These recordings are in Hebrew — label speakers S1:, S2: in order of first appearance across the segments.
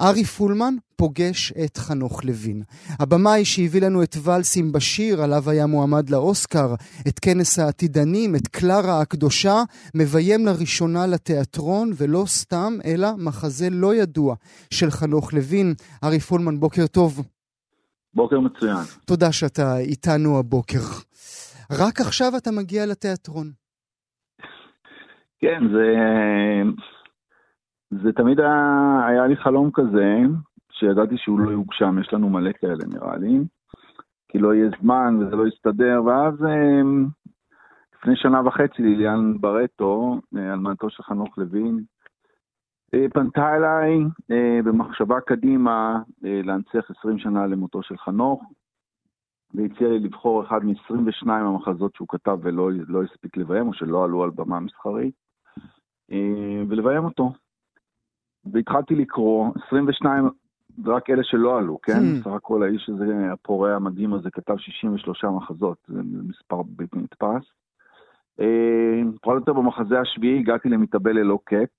S1: ארי פולמן פוגש את חנוך לוין. הבמאי שהביא לנו את ואלסים בשיר, עליו היה מועמד לאוסקר, את כנס העתידנים, את קלרה הקדושה, מביים לראשונה לתיאטרון, ולא סתם, אלא מחזה לא ידוע של חנוך לוין. ארי פולמן, בוקר טוב.
S2: בוקר מצוין.
S1: תודה שאתה איתנו הבוקר. רק עכשיו אתה מגיע לתיאטרון.
S2: כן, זה... זה תמיד היה, היה לי חלום כזה, שידעתי שהוא לא יוגשם, יש לנו מלא כאלה נראה לי, כי לא יהיה זמן וזה לא יסתדר, ואז אמ, לפני שנה וחצי ליליאן ברטו, אה, אלמנתו של חנוך לוין, אה, פנתה אליי אה, במחשבה קדימה להנציח 20 שנה למותו של חנוך, והציע לי לבחור אחד מ-22 המחזות שהוא כתב ולא לא הספיק לביים, או שלא עלו על במה מסחרית, ולביים אותו. והתחלתי לקרוא, 22, רק אלה שלא עלו, כן? Hmm. סך הכל האיש הזה, הפורע המדהים הזה, כתב 63 מחזות, זה מספר בלתי נתפס. אה, פחות או יותר במחזה השביעי הגעתי למתאבל ללא קץ,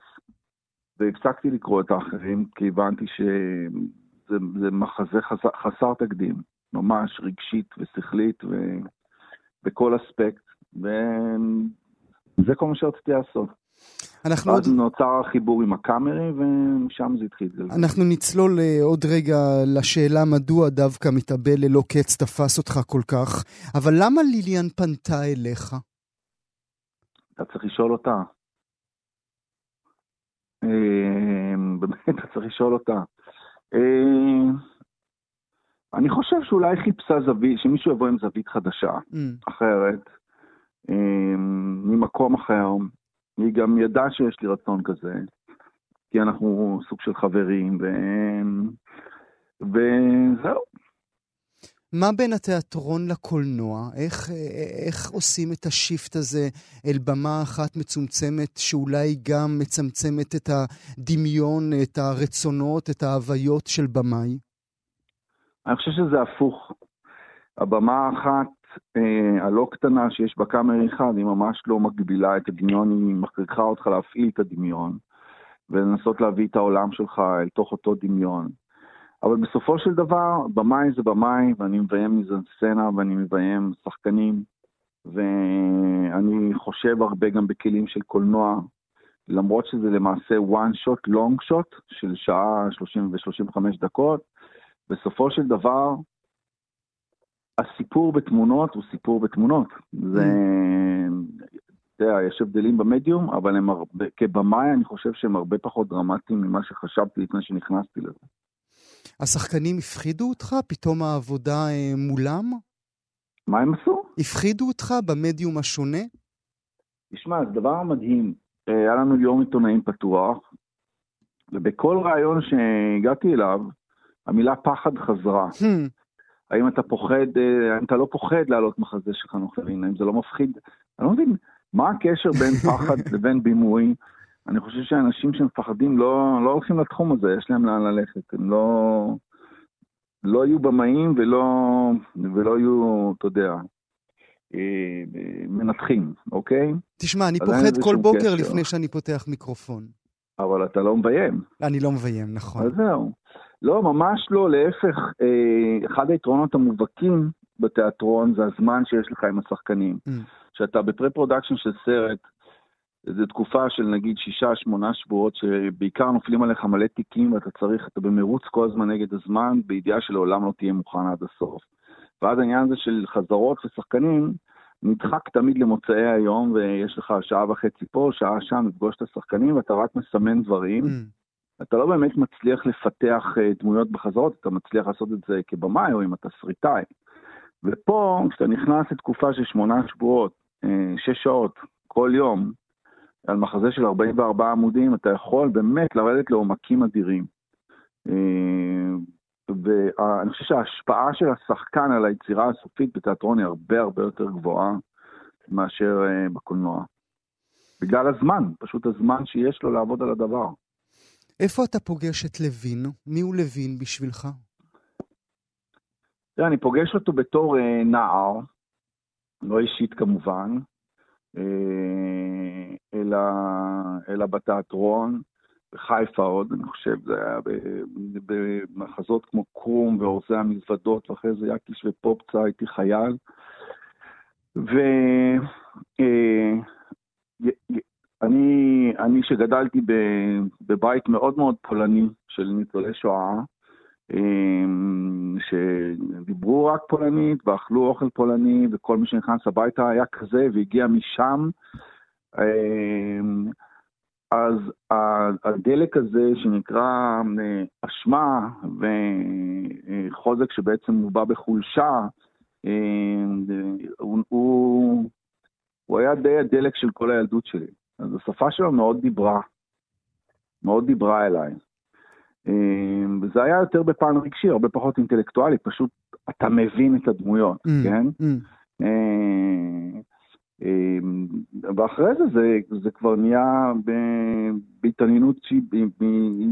S2: והפסקתי לקרוא את האחרים, כי הבנתי שזה מחזה חסר, חסר תקדים, ממש רגשית ושכלית ובכל אספקט, וזה כל מה שרציתי לעשות. אנחנו עוד... נוצר החיבור עם הקאמרי, ומשם זה התחיל.
S1: אנחנו נצלול אה, עוד רגע לשאלה מדוע דווקא מתאבל ללא קץ תפס אותך כל כך, אבל למה ליליאן פנתה אליך?
S2: אתה צריך לשאול אותה. אה, באמת, אתה צריך לשאול אותה. אה, אני חושב שאולי חיפשה זווית, שמישהו יבוא עם זווית חדשה, mm. אחרת, ממקום אחר. היא גם ידעה שיש לי רצון כזה, כי אנחנו סוג של חברים, ו... וזהו.
S1: מה בין התיאטרון לקולנוע? איך, איך עושים את השיפט הזה אל במה אחת מצומצמת, שאולי גם מצמצמת את הדמיון, את הרצונות, את ההוויות של במאי?
S2: אני חושב שזה הפוך. הבמה האחת אה, הלא קטנה שיש בה אחד, היא ממש לא מגבילה את הדמיון, היא מכריחה אותך להפעיל את הדמיון, ולנסות להביא את העולם שלך אל תוך אותו דמיון. אבל בסופו של דבר, במאי זה במאי, ואני מביים מזה סצנה, ואני מביים שחקנים, ואני חושב הרבה גם בכלים של קולנוע, למרות שזה למעשה one shot, long shot, של שעה 30 ו-35 דקות, בסופו של דבר, הסיפור בתמונות הוא סיפור בתמונות. זה, אתה יודע, יש הבדלים במדיום, אבל הם הרבה, כבמאי אני חושב שהם הרבה פחות דרמטיים ממה שחשבתי לפני שנכנסתי לזה.
S1: השחקנים הפחידו אותך? פתאום העבודה אה, מולם?
S2: מה הם עשו?
S1: הפחידו אותך במדיום השונה?
S2: תשמע, זה דבר מדהים. אה, היה לנו יום עיתונאים פתוח, ובכל ראיון שהגעתי אליו, המילה פחד חזרה. האם אתה פוחד, אה, האם אתה לא פוחד לעלות מחזה של חנוך לוין, האם זה לא מפחיד? אני לא מבין, מה הקשר בין פחד לבין בימוי? אני חושב שאנשים שמפחדים לא, לא הולכים לתחום הזה, יש להם לאן ללכת, הם לא, לא יהיו במאים ולא, ולא יהיו, אתה יודע, אה, מנתחים, אוקיי?
S1: תשמע, אני פוחד כל בוקר קשר. לפני שאני פותח מיקרופון.
S2: אבל אתה לא מביים.
S1: אני לא מביים, נכון.
S2: אז זהו. לא, ממש לא, להפך, אה, אחד היתרונות המובהקים בתיאטרון זה הזמן שיש לך עם השחקנים. Mm. כשאתה ב pre-production של סרט, זו תקופה של נגיד שישה, שמונה שבועות, שבעיקר נופלים עליך מלא תיקים ואתה צריך, אתה במרוץ כל הזמן נגד הזמן, בידיעה שלעולם לא תהיה מוכן עד הסוף. ואז העניין הזה של חזרות ושחקנים, נדחק תמיד למוצאי היום, ויש לך שעה וחצי פה, שעה שם, לפגוש את השחקנים, ואתה רק מסמן דברים.
S1: Mm.
S2: אתה לא באמת מצליח לפתח אה, דמויות בחזרות, אתה מצליח לעשות את זה כבמאי או עם התסריטאי. ופה, כשאתה נכנס לתקופה של שמונה שבועות, אה, שש שעות, כל יום, על מחזה של 44 עמודים, אתה יכול באמת לרדת לעומקים אדירים. אה, ואני חושב שההשפעה של השחקן על היצירה הסופית בתיאטרון היא הרבה הרבה יותר גבוהה מאשר בקולנוע. בגלל הזמן, פשוט הזמן שיש לו לעבוד על הדבר.
S1: איפה אתה פוגש את לוין? מי הוא לוין בשבילך?
S2: תראה, אני פוגש אותו בתור אה, נער, לא אישית כמובן, אה, אלא, אלא בתיאטרון, בחיפה עוד, אני חושב, זה היה במחזות כמו קרום ואורזי המזוודות, ואחרי זה יקיש ופופצה, הייתי חייל. ואני, אה, אני שגדלתי בבית מאוד מאוד פולני של ניצולי שואה, אה, שדיברו רק פולנית ואכלו אוכל פולני, וכל מי שנכנס הביתה היה כזה והגיע משם. אה, אז הדלק הזה שנקרא אה, אשמה וחוזק שבעצם מובע בחולשה, אה, הוא, הוא, הוא היה די הדלק של כל הילדות שלי. אז השפה שלו מאוד דיברה, מאוד דיברה אליי. אה, וזה היה יותר בפן רגשי, הרבה פחות אינטלקטואלי, פשוט אתה מבין את הדמויות, mm, כן? Mm. אמ, ואחרי זה זה, זה כבר נהיה בהתעניינות שהיא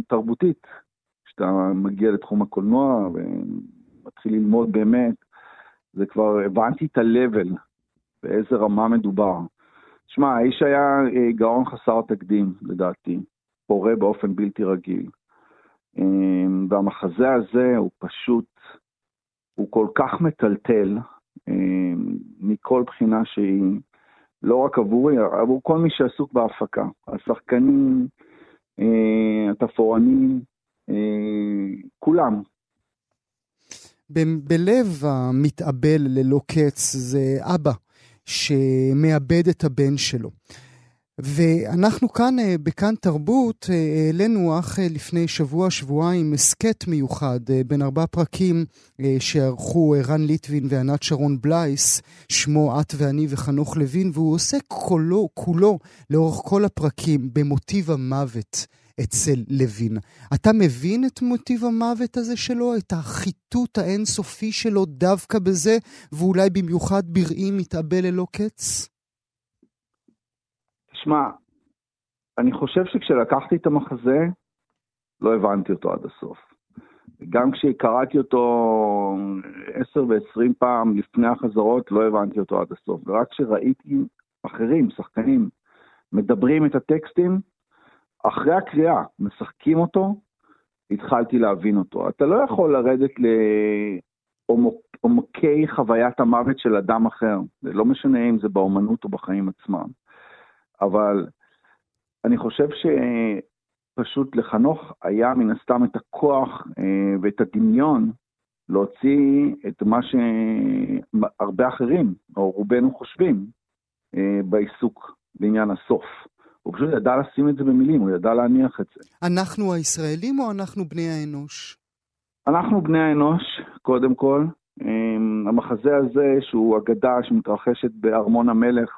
S2: תרבותית. כשאתה מגיע לתחום הקולנוע ומתחיל ללמוד באמת, זה כבר הבנתי את ה-level, באיזה רמה מדובר. שמע, האיש היה אה, גאון חסר תקדים, לדעתי, פורה באופן בלתי רגיל. אמ, והמחזה הזה הוא פשוט, הוא כל כך מטלטל אמ, מכל בחינה שהיא. לא רק עבורי, עבור כל מי שעסוק בהפקה. השחקנים, אה, התפאורנים, אה, כולם.
S1: בלב המתאבל ללא קץ זה אבא שמאבד את הבן שלו. ואנחנו כאן, אה, בכאן תרבות, אה, העלינו אך אה, לפני שבוע, שבועיים, הסכת מיוחד בין ארבעה פרקים שערכו רן ליטבין וענת שרון בלייס, שמו את ואני וחנוך לוין, והוא עוסק כולו, כולו, לאורך כל הפרקים, במוטיב המוות. אצל לוין. אתה מבין את מוטיב המוות הזה שלו, את החיטוט האינסופי שלו דווקא בזה, ואולי במיוחד בראי מתאבל ללא קץ?
S2: תשמע, אני חושב שכשלקחתי את המחזה, לא הבנתי אותו עד הסוף. גם כשקראתי אותו עשר ועשרים פעם לפני החזרות, לא הבנתי אותו עד הסוף. ורק כשראיתי אחרים, שחקנים, מדברים את הטקסטים, אחרי הקריאה, משחקים אותו, התחלתי להבין אותו. אתה לא יכול לרדת לעומקי חוויית המוות של אדם אחר. זה לא משנה אם זה באומנות או בחיים עצמם. אבל אני חושב שפשוט לחנוך היה מן הסתם את הכוח אה, ואת הדמיון להוציא את מה שהרבה אחרים, או רובנו חושבים, אה, בעיסוק בעניין הסוף. הוא פשוט ידע לשים את זה במילים, הוא ידע להניח את זה.
S1: אנחנו הישראלים או אנחנו בני האנוש?
S2: אנחנו בני האנוש, קודם כל. אה, המחזה הזה, שהוא אגדה שמתרחשת בארמון המלך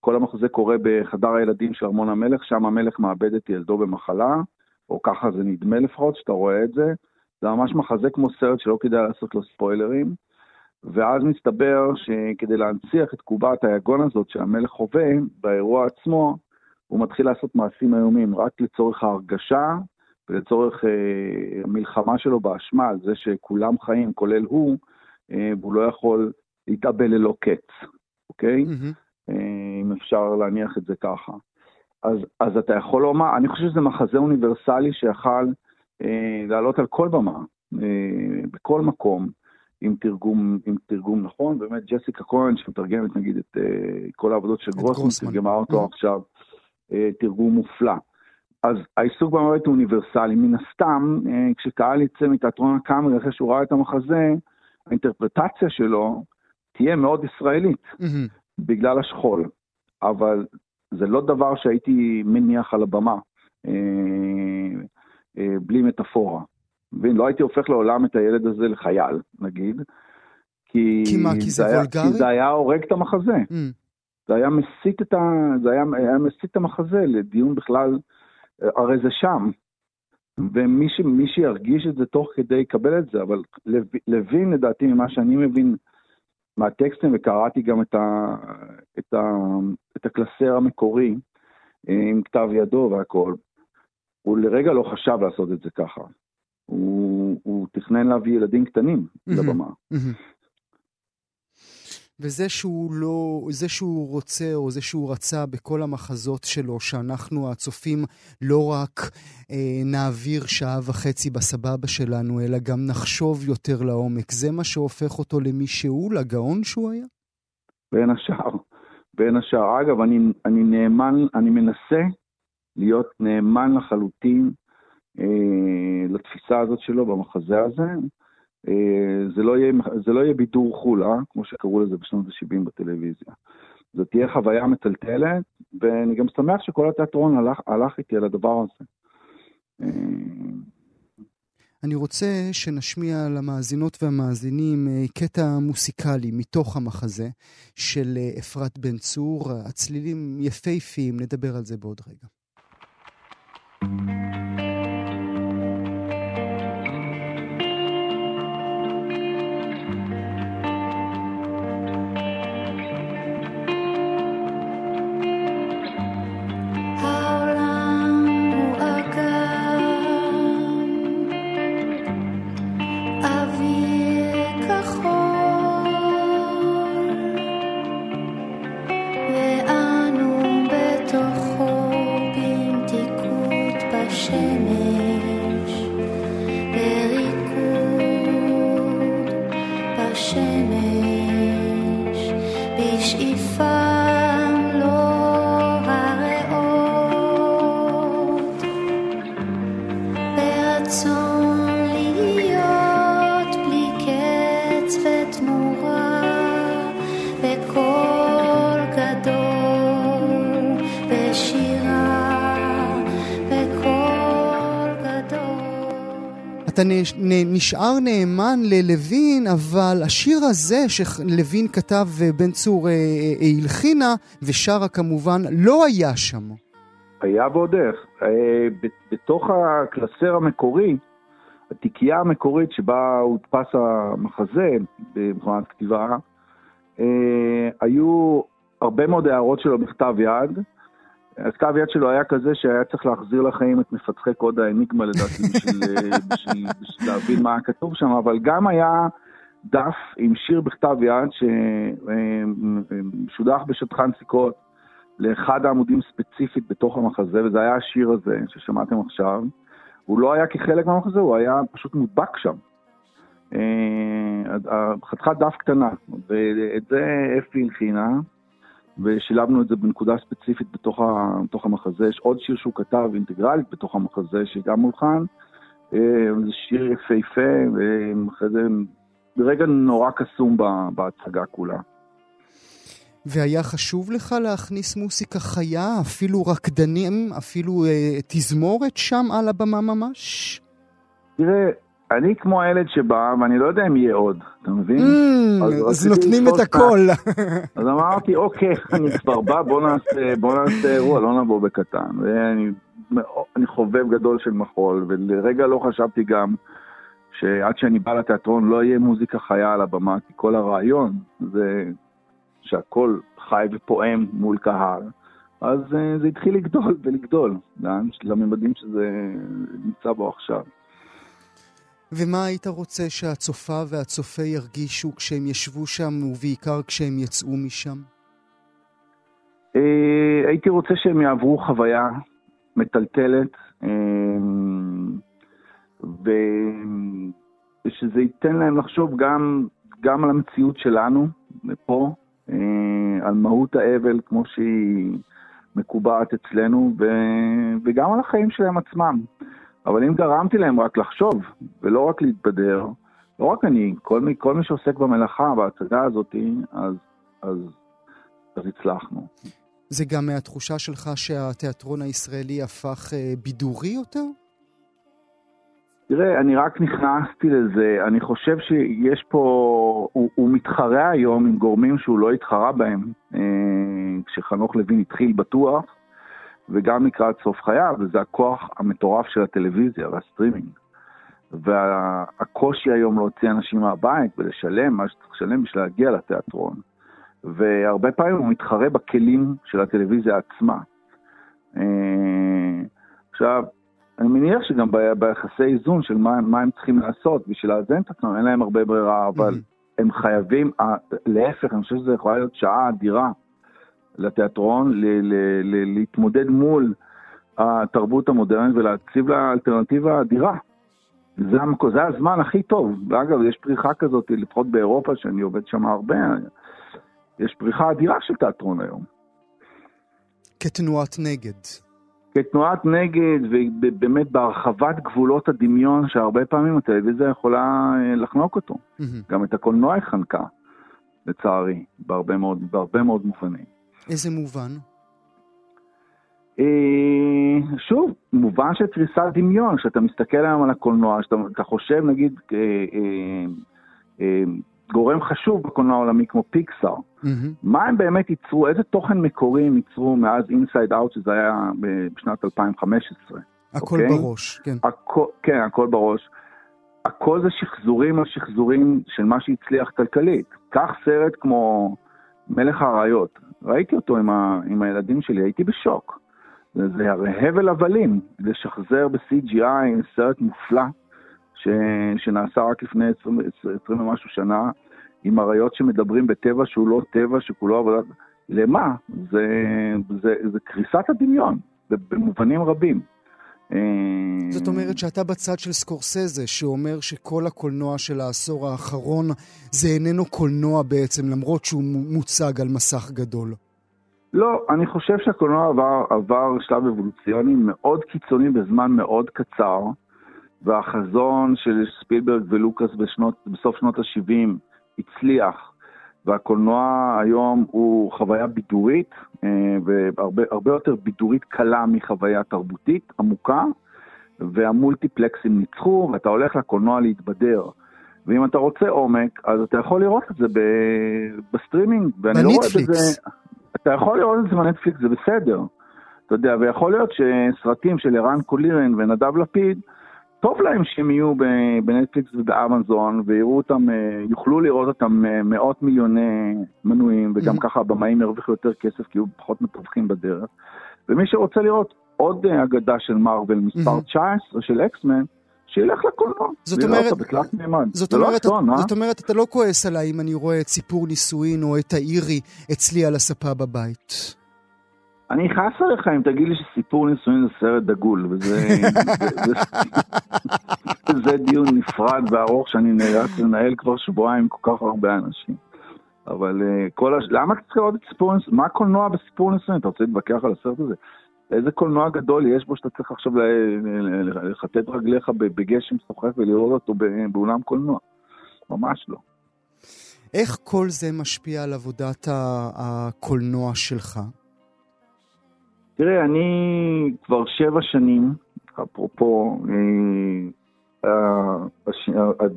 S2: כל המחזה קורה בחדר הילדים של ארמון המלך, שם המלך מאבד את ילדו במחלה, או ככה זה נדמה לפחות, שאתה רואה את זה. זה ממש מחזה כמו סרט שלא כדאי לעשות לו ספוילרים. ואז מסתבר שכדי להנציח את קובת היגון הזאת שהמלך חווה, באירוע עצמו, הוא מתחיל לעשות מעשים איומים רק לצורך ההרגשה ולצורך אה, המלחמה שלו באשמה על זה שכולם חיים, כולל הוא, אה, והוא לא יכול להתאבל ללא קץ, אוקיי? Mm-hmm. אם אפשר להניח את זה ככה. אז, אז אתה יכול לומר, אני חושב שזה מחזה אוניברסלי שיכל אה, לעלות על כל במה, אה, בכל מקום, עם תרגום, עם תרגום נכון. באמת ג'סיקה כהן, שמתרגמת נגיד את אה, כל העבודות של גרוסמן, תרגמה אותו mm-hmm. עכשיו, אה, תרגום מופלא. אז העיסוק במוות הוא אוניברסלי. מן הסתם, אה, כשקהל יצא מתיאטרון הקאמרי אחרי שהוא ראה את המחזה, האינטרפרטציה שלו תהיה מאוד ישראלית. Mm-hmm. בגלל השכול, אבל זה לא דבר שהייתי מניח על הבמה, אה, אה, בלי מטאפורה. מבין? לא הייתי הופך לעולם את הילד הזה לחייל, נגיד.
S1: כי, כי מה, כי זה, זה וולגרי?
S2: כי זה היה הורג את המחזה. Mm. זה היה מסיט את, ה, זה היה, היה מסיט את המחזה לדיון בכלל, הרי זה שם. ומי ש, שירגיש את זה תוך כדי יקבל את זה, אבל לוין, לדעתי, ממה שאני מבין מהטקסטים, וקראתי גם את, ה, את, ה, את הקלסר המקורי, אה, עם כתב ידו והכל, הוא לרגע לא חשב לעשות את זה ככה. הוא, הוא תכנן להביא ילדים קטנים לבמה.
S1: וזה שהוא לא, זה שהוא רוצה או זה שהוא רצה בכל המחזות שלו, שאנחנו הצופים לא רק אה, נעביר שעה וחצי בסבבה שלנו, אלא גם נחשוב יותר לעומק, זה מה שהופך אותו למי שהוא, לגאון שהוא היה?
S2: בין השאר, בין השאר. אגב, אני, אני נאמן, אני מנסה להיות נאמן לחלוטין אה, לתפיסה הזאת שלו במחזה הזה. אה, זה לא, זה לא יהיה בידור חולה, כמו שקראו לזה בשנות ה-70 בטלוויזיה. זו תהיה חוויה מטלטלת, ואני גם שמח שכל התיאטרון הלך, הלך איתי על הדבר הזה. אה,
S1: אני רוצה שנשמיע למאזינות והמאזינים קטע מוסיקלי מתוך המחזה של אפרת בן צור, הצלילים יפהפיים, נדבר על זה בעוד רגע. אתה נשאר נאמן ללוין, אבל השיר הזה שלוין כתב ובן צור אה, אה, הלחינה, ושרה כמובן, לא היה שם.
S2: היה ועוד איך. אה, בתוך הקלסר המקורי, התיקייה המקורית שבה הודפס המחזה במכונת כתיבה, היו הרבה מאוד הערות שלו בכתב יד. אז כתב יד שלו היה כזה שהיה צריך להחזיר לחיים את מפצחי קוד האניגמה לדעתי בשביל, בשביל, בשביל להבין מה כתוב שם, אבל גם היה דף עם שיר בכתב יד ששודח בשטחן סיכות לאחד העמודים ספציפית בתוך המחזה, וזה היה השיר הזה ששמעתם עכשיו. הוא לא היה כחלק מהמחזה, הוא היה פשוט מודבק שם. אה, חתיכת דף קטנה, ואת זה אפי הלחינה. ושילבנו את זה בנקודה ספציפית בתוך, ה, בתוך המחזה. יש עוד שיר שהוא כתב אינטגרלית בתוך המחזה, שגם מולחן. אה, זה שיר יפהפה, ואחרי זה ברגע נורא קסום בהצגה כולה.
S1: והיה חשוב לך להכניס מוסיקה חיה, אפילו רקדנים, אפילו אה, תזמורת שם על הבמה ממש?
S2: תראה, אני כמו הילד שבא, ואני לא יודע אם יהיה עוד, אתה מבין?
S1: Mm, אז, אז נותנים את הכל.
S2: אז אמרתי, אוקיי, אני כבר בא, בוא נעשה, בוא נעשה אירוע, לא נבוא בקטן. ואני חובב גדול של מחול, ולרגע לא חשבתי גם שעד שאני בא לתיאטרון לא יהיה מוזיקה חיה על הבמה, כי כל הרעיון זה שהכל חי ופועם מול קהל. אז אה, זה התחיל לגדול ולגדול, לממדים שזה נמצא בו עכשיו.
S1: ומה היית רוצה שהצופה והצופה ירגישו כשהם ישבו שם, ובעיקר כשהם יצאו משם?
S2: אה, הייתי רוצה שהם יעברו חוויה מטלטלת, אה, ושזה ייתן להם לחשוב גם, גם על המציאות שלנו, פה, אה, על מהות האבל כמו שהיא מקובעת אצלנו, וגם על החיים שלהם עצמם. אבל אם גרמתי להם רק לחשוב, ולא רק להתבדר, לא רק אני, כל מי, כל מי שעוסק במלאכה, בהצגה הזאת, אז, אז אז הצלחנו.
S1: זה גם מהתחושה שלך שהתיאטרון הישראלי הפך אה, בידורי יותר?
S2: תראה, אני רק נכנסתי לזה, אני חושב שיש פה, הוא, הוא מתחרה היום עם גורמים שהוא לא התחרה בהם, אה, כשחנוך לוין התחיל בטוח, וגם לקראת סוף חייו, וזה הכוח המטורף של הטלוויזיה והסטרימינג. והקושי היום להוציא אנשים מהבית ולשלם מה שצריך לשלם בשביל להגיע לתיאטרון. והרבה פעמים הוא מתחרה בכלים של הטלוויזיה עצמה. אה, עכשיו, אני מניח שגם ביחסי איזון של מה, מה הם צריכים לעשות בשביל לאזן את עצמם, אין להם הרבה ברירה, אבל mm-hmm. הם חייבים, להפך, אני חושב שזה יכולה להיות שעה אדירה לתיאטרון, ל, ל, ל, להתמודד מול התרבות המודרנית ולהציב לה אלטרנטיבה אדירה. זה, זה הזמן הכי טוב. ואגב, יש פריחה כזאת, לפחות באירופה, שאני עובד שם הרבה, יש פריחה אדירה של תיאטרון היום.
S1: כתנועת נגד.
S2: כתנועת נגד, ובאמת בהרחבת גבולות הדמיון, שהרבה פעמים הטלוויזיה יכולה אה, לחנוק אותו. Mm-hmm. גם את הקולנוע היא חנקה, לצערי, בהרבה מאוד, בהרבה מאוד מובנים.
S1: איזה מובן?
S2: אה, שוב, מובן של תריסת דמיון, כשאתה מסתכל היום על הקולנוע, שאתה חושב, נגיד, אה, גורם חשוב בקולנוע העולמי כמו פיקסאר. Mm-hmm. מה הם באמת ייצרו, איזה תוכן מקורי הם ייצרו מאז Inside Out, שזה היה בשנת 2015.
S1: הכל okay? אוקיי? בראש, כן.
S2: הכ... כן, הכל בראש. הכל זה שחזורים על שחזורים של מה שהצליח כלכלית. קח סרט כמו מלך האריות, ראיתי אותו עם, ה... עם הילדים שלי, הייתי בשוק. זה, זה הרי הבל הבלים, לשחזר ב-CGI סרט מופלא. ש... שנעשה רק לפני 20, 20 ומשהו שנה, עם אריות שמדברים בטבע שהוא לא טבע, שכולו עבודה... למה? זה, זה, זה קריסת הדמיון, במובנים רבים.
S1: אה, זאת אומרת שאתה בצד של סקורסזה, שאומר שכל הקולנוע של העשור האחרון זה איננו קולנוע בעצם, למרות שהוא מוצג על מסך גדול.
S2: לא, אני חושב שהקולנוע עבר, עבר שלב אבולוציוני מאוד קיצוני בזמן מאוד קצר. והחזון של ספילברג ולוקאס בשנות, בסוף שנות ה-70 הצליח, והקולנוע היום הוא חוויה בידורית, אה, והרבה יותר בידורית קלה מחוויה תרבותית עמוקה, והמולטיפלקסים ניצחו, ואתה הולך לקולנוע להתבדר. ואם אתה רוצה עומק, אז אתה יכול לראות את זה בסטרימינג.
S1: בנטפליקס.
S2: לא אתה יכול לראות את זה בנטפליקס, זה בסדר. אתה יודע, ויכול להיות שסרטים של ערן קולירן ונדב לפיד, טוב להם שהם יהיו בנטפליקס ובאמזון ויראו אותם, אה, יוכלו לראות אותם אה, מאות מיליוני מנויים, וגם mm-hmm. ככה הבמאים ירוויחו יותר כסף כי יהיו פחות מתווכים בדרך. ומי שרוצה לראות עוד אה, אגדה של מארוול מספר mm-hmm. 19 של אקסמן, שילך לקולנוע.
S1: זאת אומרת, זאת אומרת, אסון, זאת אומרת, אתה לא כועס עליי אם אני רואה את סיפור נישואין או את האירי אצלי על הספה בבית.
S2: אני אכעס עליך אם תגיד לי שסיפור נישואין זה סרט דגול, וזה זה, זה, זה דיון נפרד וארוך שאני נאלץ לנהל כבר שבועיים עם כל כך הרבה אנשים. אבל uh, כל הש... למה אתה צריך לראות את סיפור נישואין? מה הקולנוע בסיפור נישואין? אתה רוצה להתווכח על הסרט הזה? איזה קולנוע גדול יש בו שאתה צריך עכשיו לכתת רגליך בגשם שוחק ולראות אותו באולם קולנוע? ממש לא.
S1: איך כל זה משפיע על עבודת הקולנוע שלך?
S2: תראה, אני כבר שבע שנים, אפרופו, אה,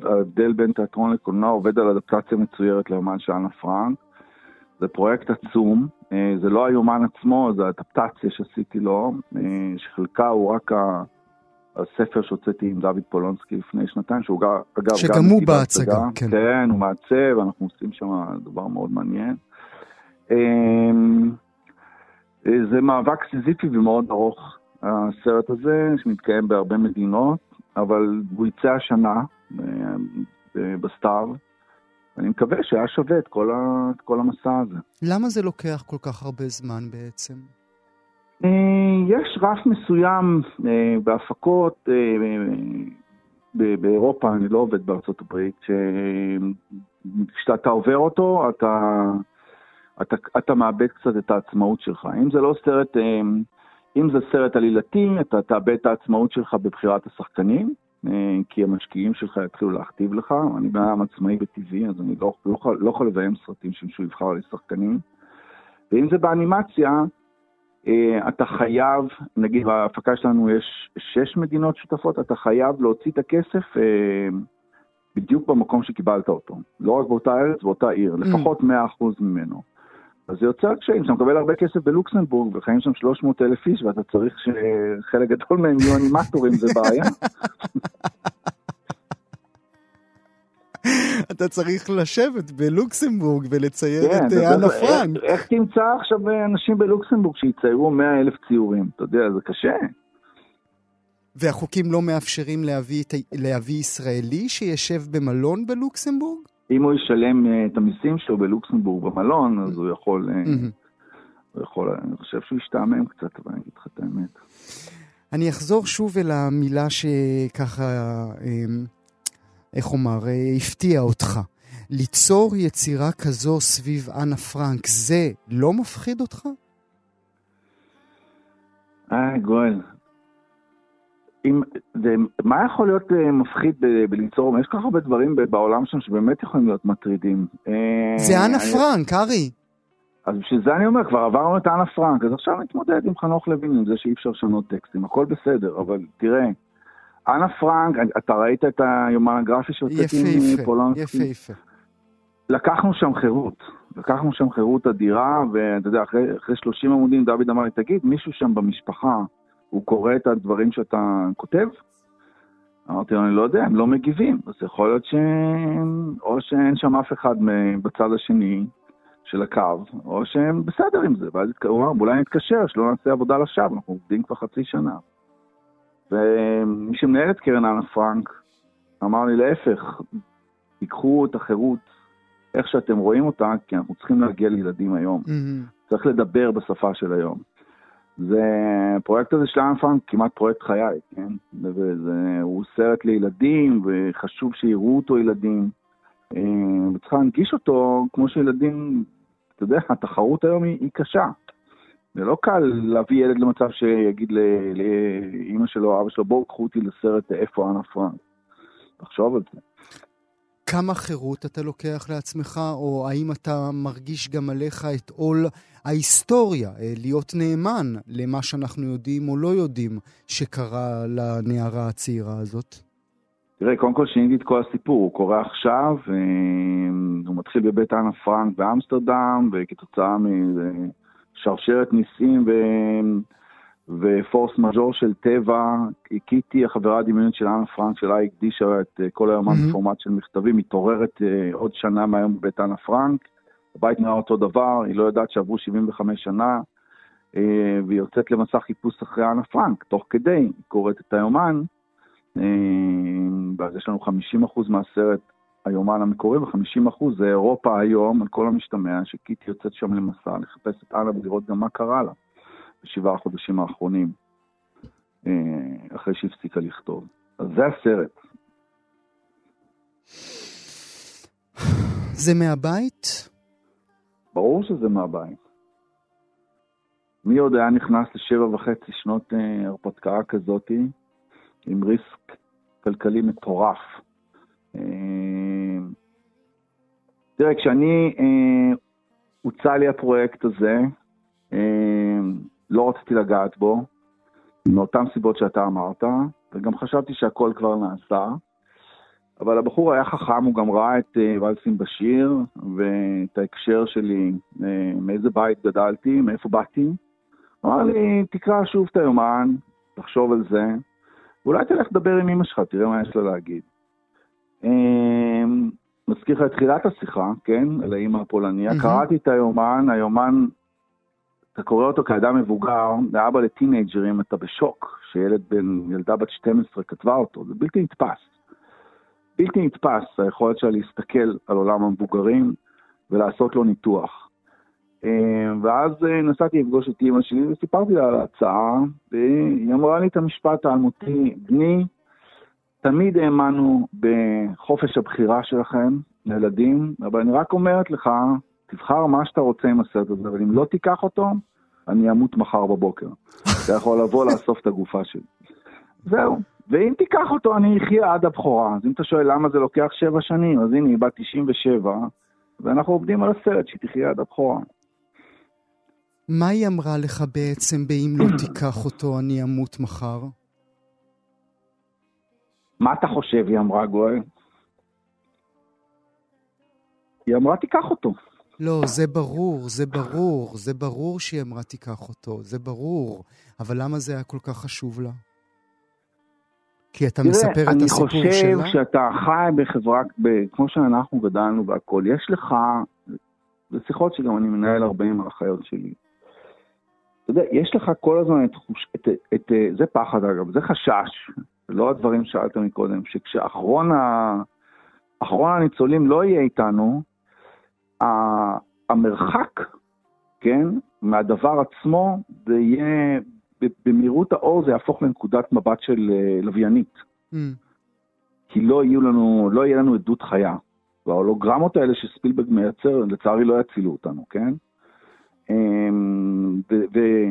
S2: ההבדל בין תיאטרון לקולנוע עובד על אדפטציה מצוירת לאמן של אנה פרנק. זה פרויקט עצום, אה, זה לא היומן עצמו, זה אדפטציה שעשיתי לו, אה, שחלקה הוא רק הספר שהוצאתי עם דוד פולונסקי לפני שנתיים, שהוא אגב
S1: שגם הוא בהצגה, כן.
S2: כן, הוא מעצב, אנחנו עושים שם דבר מאוד מעניין. אה, זה מאבק סיזיפי ומאוד ארוך, הסרט הזה, שמתקיים בהרבה מדינות, אבל הוא יצא השנה אה, אה, בסטאר, ואני מקווה שהיה שווה את כל, ה, את כל המסע הזה.
S1: למה זה לוקח כל כך הרבה זמן בעצם?
S2: יש רף מסוים בהפקות באירופה, אני לא עובד בארצות הברית, כשאתה עובר אותו, אתה... אתה, אתה מאבד קצת את העצמאות שלך. אם זה לא סרט, אמ, אם זה סרט עלילתי, אתה תאבד את העצמאות שלך בבחירת השחקנים, אה, כי המשקיעים שלך יתחילו להכתיב לך. אני בן אדם עצמאי וטבעי, אז אני לא, לא, לא יכול לביים סרטים שמישהו יבחר לי שחקנים. ואם זה באנימציה, אה, אתה חייב, נגיד בהפקה שלנו יש שש מדינות שותפות, אתה חייב להוציא את הכסף בדיוק במקום שקיבלת אותו. לא רק באותה ארץ, באותה עיר, לפחות 100% ממנו. אז זה יוצר קשיים, כשאתה מקבל הרבה כסף בלוקסמבורג וחיים שם 300 אלף איש ואתה צריך שחלק גדול מהם יהיו אנימטורים, זה בעיה.
S1: אתה צריך לשבת בלוקסמבורג ולצייר כן, את אה, אנה פרנק.
S2: איך, איך תמצא עכשיו אנשים בלוקסמבורג שיציירו 100 אלף ציורים? אתה יודע, זה קשה.
S1: והחוקים לא מאפשרים להביא, להביא ישראלי שישב במלון בלוקסמבורג?
S2: אם הוא ישלם אה, את המיסים שלו בלוקסמבורג במלון, אז הוא יכול, אה, הוא יכול, אני חושב שהוא ישתעמם קצת, אבל אני אגיד לך את האמת.
S1: אני אחזור שוב אל המילה שככה, איך אומר, הפתיעה אותך. ליצור יצירה כזו סביב אנה פרנק, זה לא מפחיד אותך?
S2: אה, גואל, אם, זה, מה יכול להיות uh, מפחיד בליצור? יש כל כך הרבה דברים בעולם שם שבאמת יכולים להיות מטרידים.
S1: אה, זה אנה. פרנק, ארי.
S2: אז בשביל זה אני אומר, כבר עברנו את אנה פרנק, אז עכשיו נתמודד עם חנוך לוין, עם זה שאי אפשר לשנות טקסטים, הכל בסדר, אבל תראה, אנה פרנק, אתה ראית את היומן הגרפי שהוצאתי מפולנסקי? יפה, יפה. לקחנו שם חירות, לקחנו שם חירות אדירה, ואתה יודע, אחרי, אחרי 30 עמודים דוד אמר לי, תגיד, מישהו שם במשפחה, הוא קורא את הדברים שאתה כותב? אמרתי לו, אני לא יודע, הם לא מגיבים. אז יכול להיות ש... או שאין שם אף אחד בצד השני של הקו, או שהם בסדר עם זה. ואז הוא אמר, אולי נתקשר, שלא נעשה עבודה לשווא, אנחנו עובדים כבר חצי שנה. ומי שמנהל את קרן אנה פרנק אמר לי, להפך, תיקחו את החירות איך שאתם רואים אותה, כי אנחנו צריכים להגיע לילדים היום. Mm-hmm. צריך לדבר בשפה של היום. זה, הפרויקט הזה של האנפאנק כמעט פרויקט חיי, כן? וזה, הוא סרט לילדים, וחשוב שיראו אותו ילדים. אה, וצריך להנגיש אותו כמו שילדים, אתה יודע, התחרות היום היא, היא קשה. זה לא קל להביא ילד למצב שיגיד לאימא שלו, אבא שלו, בואו קחו אותי לסרט איפה אנה פרנק. תחשוב על זה.
S1: כמה חירות אתה לוקח לעצמך, או האם אתה מרגיש גם עליך את עול ההיסטוריה, אה, להיות נאמן למה שאנחנו יודעים או לא יודעים שקרה לנערה הצעירה הזאת?
S2: תראה, קודם כל שיניתי את כל הסיפור, הוא קורה עכשיו, אה, הוא מתחיל בבית אנה פרנק באמסטרדם, וכתוצאה משרשרת ניסים ו... ופורס מז'ור של טבע, קיטי, החברה הדמיונית של אנה פרנק, שלה הקדישה את אה, כל היומן mm-hmm. בפורמט של מכתבים, מתעוררת עוד שנה מהיום בבית אנה פרנק. הבית נראה אותו דבר, היא לא יודעת שעברו 75 שנה, אה, והיא יוצאת למסע חיפוש אחרי אנה פרנק, תוך כדי, היא קוראת את היומן, אה, ואז יש לנו 50% מהסרט היומן המקורי, ו-50% זה אירופה היום, על כל המשתמע, שקיטי יוצאת שם למסע לחפש את אנה ולראות גם מה קרה לה בשבעה החודשים האחרונים, אה, אחרי שהפסיקה לכתוב. אז זה הסרט.
S1: זה מהבית?
S2: ברור שזה מהבית. מי עוד היה נכנס לשבע וחצי שנות אה, הרפתקה כזאתי, עם ריסק כלכלי מטורף. אה, תראה, כשאני, אה, הוצע לי הפרויקט הזה, לא רציתי לגעת בו, מאותן סיבות שאתה אמרת, וגם חשבתי שהכל כבר נעשה. אבל הבחור היה חכם, הוא גם ראה את uh, ולסים בשיר, ואת ההקשר שלי, uh, מאיזה בית גדלתי, מאיפה באתי. אמר לי, תקרא שוב את היומן, תחשוב על זה, ואולי תלך לדבר עם אמא שלך, תראה מה יש לה להגיד. Uh, מזכיר לך את תחילת השיחה, כן, על האמא הפולניה, mm-hmm. קראתי את היומן, היומן, אתה קורא אותו כאדם מבוגר, לאבא לטינג'רים, אתה בשוק, שילד בן, ילדה בת 12 כתבה אותו, זה בלתי נתפס. בלתי נתפס היכולת שלה להסתכל על עולם המבוגרים ולעשות לו ניתוח. אה, ואז אה, נסעתי לפגוש את אימא שלי וסיפרתי לה על ההצעה, והיא אמרה לי את המשפט האלמותי, בני, תמיד האמנו בחופש הבחירה שלכם, לילדים, אבל אני רק אומרת לך, תבחר מה שאתה רוצה עם הסרט הזה, אבל אם לא תיקח אותו, אני אמות מחר בבוקר. אתה יכול לבוא לאסוף את הגופה שלי. זהו. ואם תיקח אותו, אני אחיה עד הבכורה. אז אם אתה שואל למה זה לוקח שבע שנים, אז הנה, היא בת 97, ואנחנו עובדים על הסרט שהיא תחיה עד הבכורה.
S1: מה היא אמרה לך בעצם ב"אם לא תיקח אותו, אני אמות מחר"?
S2: מה אתה חושב, היא אמרה, גואל? היא אמרה, תיקח אותו.
S1: לא, זה ברור, זה ברור, זה ברור שהיא אמרה תיקח אותו, זה ברור. אבל למה זה היה כל כך חשוב לה? כי אתה מספר את הסיפור שלה?
S2: אני חושב שאתה חי בחברה, כמו שאנחנו גדלנו והכול, יש לך, זה שיחות שגם אני מנהל הרבה עם האחיות שלי. אתה יודע, יש לך כל הזמן את, חוש, את, את, את זה פחד אגב, זה חשש, לא הדברים ששאלת מקודם, שכשאחרון ה, הניצולים לא יהיה איתנו, המרחק, כן, מהדבר עצמו, זה יהיה, במהירות האור זה יהפוך לנקודת מבט של אה, לוויינית. Mm. כי לא יהיו לנו, לא יהיה לנו עדות חיה. וההולוגרמות האלה שספילברג מייצר, לצערי לא יצילו אותנו, כן? אמ, ו- ו-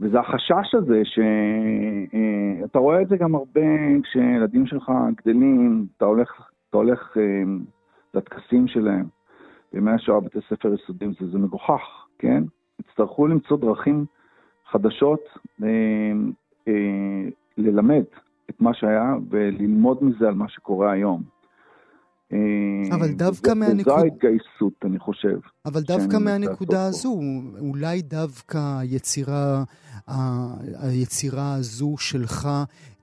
S2: וזה החשש הזה, שאתה אה, רואה את זה גם הרבה כשילדים שלך גדלים, אתה הולך, אתה הולך אמ, לטקסים שלהם. בימי השואה בתי ספר יסודיים זה, זה מגוחך, כן? יצטרכו למצוא דרכים חדשות אה, אה, ללמד את מה שהיה וללמוד מזה על מה שקורה היום.
S1: אה, אבל דווקא מהנקודה...
S2: זו ההתגייסות, אני חושב.
S1: אבל דווקא מהנקודה הזו, אולי דווקא היצירה, היצירה הזו שלך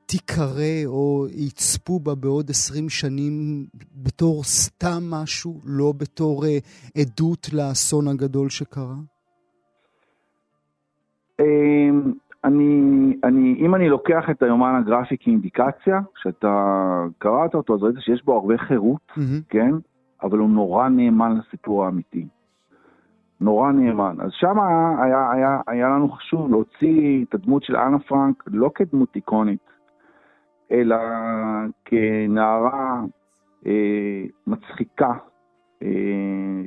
S1: תיקרא או יצפו בה בעוד עשרים שנים בתור סתם משהו, לא בתור עדות לאסון הגדול שקרה?
S2: אמ, אני, אני, אם אני לוקח את היומן הגרפי כאינדיקציה, שאתה קראת אותו, אז ראית שיש בו הרבה חירות, mm-hmm. כן? אבל הוא נורא נאמן לסיפור האמיתי. נורא נאמן. אז שם היה, היה, היה לנו חשוב להוציא את הדמות של אנה פרנק לא כדמות איקונית, אלא כנערה אה, מצחיקה, אה,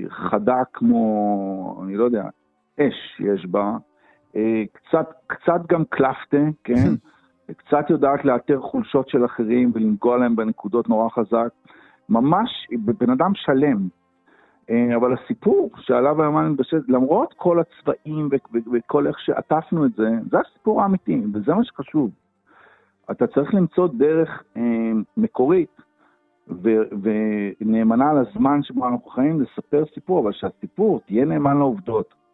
S2: חדה כמו, אני לא יודע, אש יש בה, קצת, קצת גם קלפטה, כן? קצת יודעת לאתר חולשות של אחרים ולנגוע להם בנקודות נורא חזק. ממש בן אדם שלם. אה, אבל הסיפור שעליו היומן מתבסס, למרות כל הצבעים וכל איך שעטפנו את זה, זה הסיפור האמיתי, וזה מה שחשוב. אתה צריך למצוא דרך אה, מקורית ו- ונאמנה לזמן שבו אנחנו חיים לספר סיפור, אבל שהסיפור תהיה נאמן לעובדות.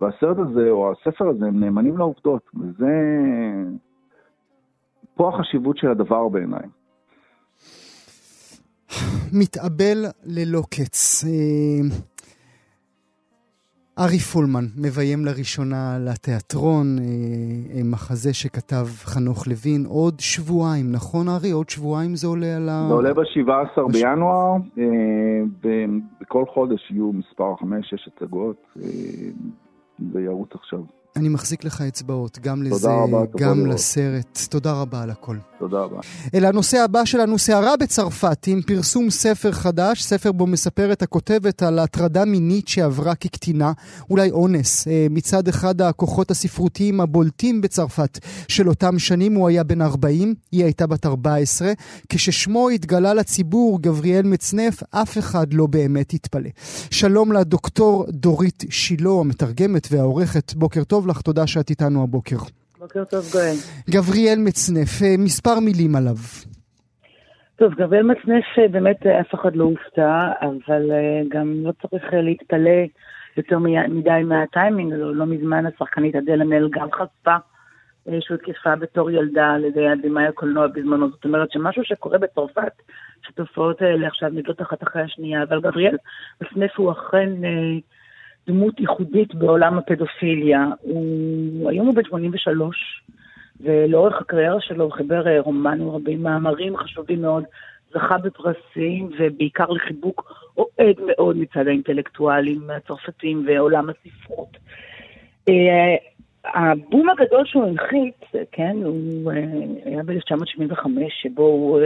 S2: והסרט הזה, או הספר הזה, הם נאמנים לעובדות, וזה... פה החשיבות של הדבר בעיניי.
S1: מתאבל ללא קץ. אה, ארי פולמן מביים לראשונה לתיאטרון, אה, אה, מחזה שכתב חנוך לוין, עוד שבועיים, נכון ארי? עוד שבועיים זה עולה על ה...
S2: זה עולה ב-17 בש... בינואר, ובכל חודש יהיו מספר 5-6 הצגות. זה ירוץ עכשיו.
S1: אני מחזיק לך אצבעות, גם לזה, רבה, גם לסרט. תודה רבה על הכל.
S2: תודה רבה.
S1: אל הנושא הבא שלנו, סערה בצרפת עם פרסום ספר חדש, ספר בו מספרת הכותבת על הטרדה מינית שעברה כקטינה, אולי אונס. אה, מצד אחד הכוחות הספרותיים הבולטים בצרפת של אותם שנים, הוא היה בן 40, היא הייתה בת 14. כששמו התגלה לציבור, גבריאל מצנף, אף אחד לא באמת התפלא. שלום לדוקטור דורית שילה, המתרגמת והעורכת, בוקר טוב לך, תודה שאת איתנו הבוקר.
S3: בוקר טוב, גואל.
S1: גבריאל מצנף, אה, מספר מילים עליו.
S3: טוב, גבריאל מצנף אה, באמת אה, אף אחד לא הופתע, אבל גם לא צריך להתפלא יותר מדי מהטיימינג, לא, לא מזמן השחקנית אדלה נל גם חשפה שהותקפה בתור ילדה על ידי הבמאי הקולנוע בזמנו. זאת אומרת שמשהו שקורה בצרפת, שהתופעות האלה עכשיו נדלות אחת אחרי השנייה, אבל גבריאל מצנף הוא אכן... אה, דמות ייחודית בעולם הפדופיליה. הוא, היום הוא בן 83, ולאורך הקריירה שלו הוא חיבר אה, רומנים רבים, מאמרים חשובים מאוד, זכה בפרסים, ובעיקר לחיבוק אוהד מאוד מצד האינטלקטואלים הצרפתים ועולם הספרות. אה, הבום הגדול שהוא הנחית, כן, הוא אה, היה ב-1975, שבו הוא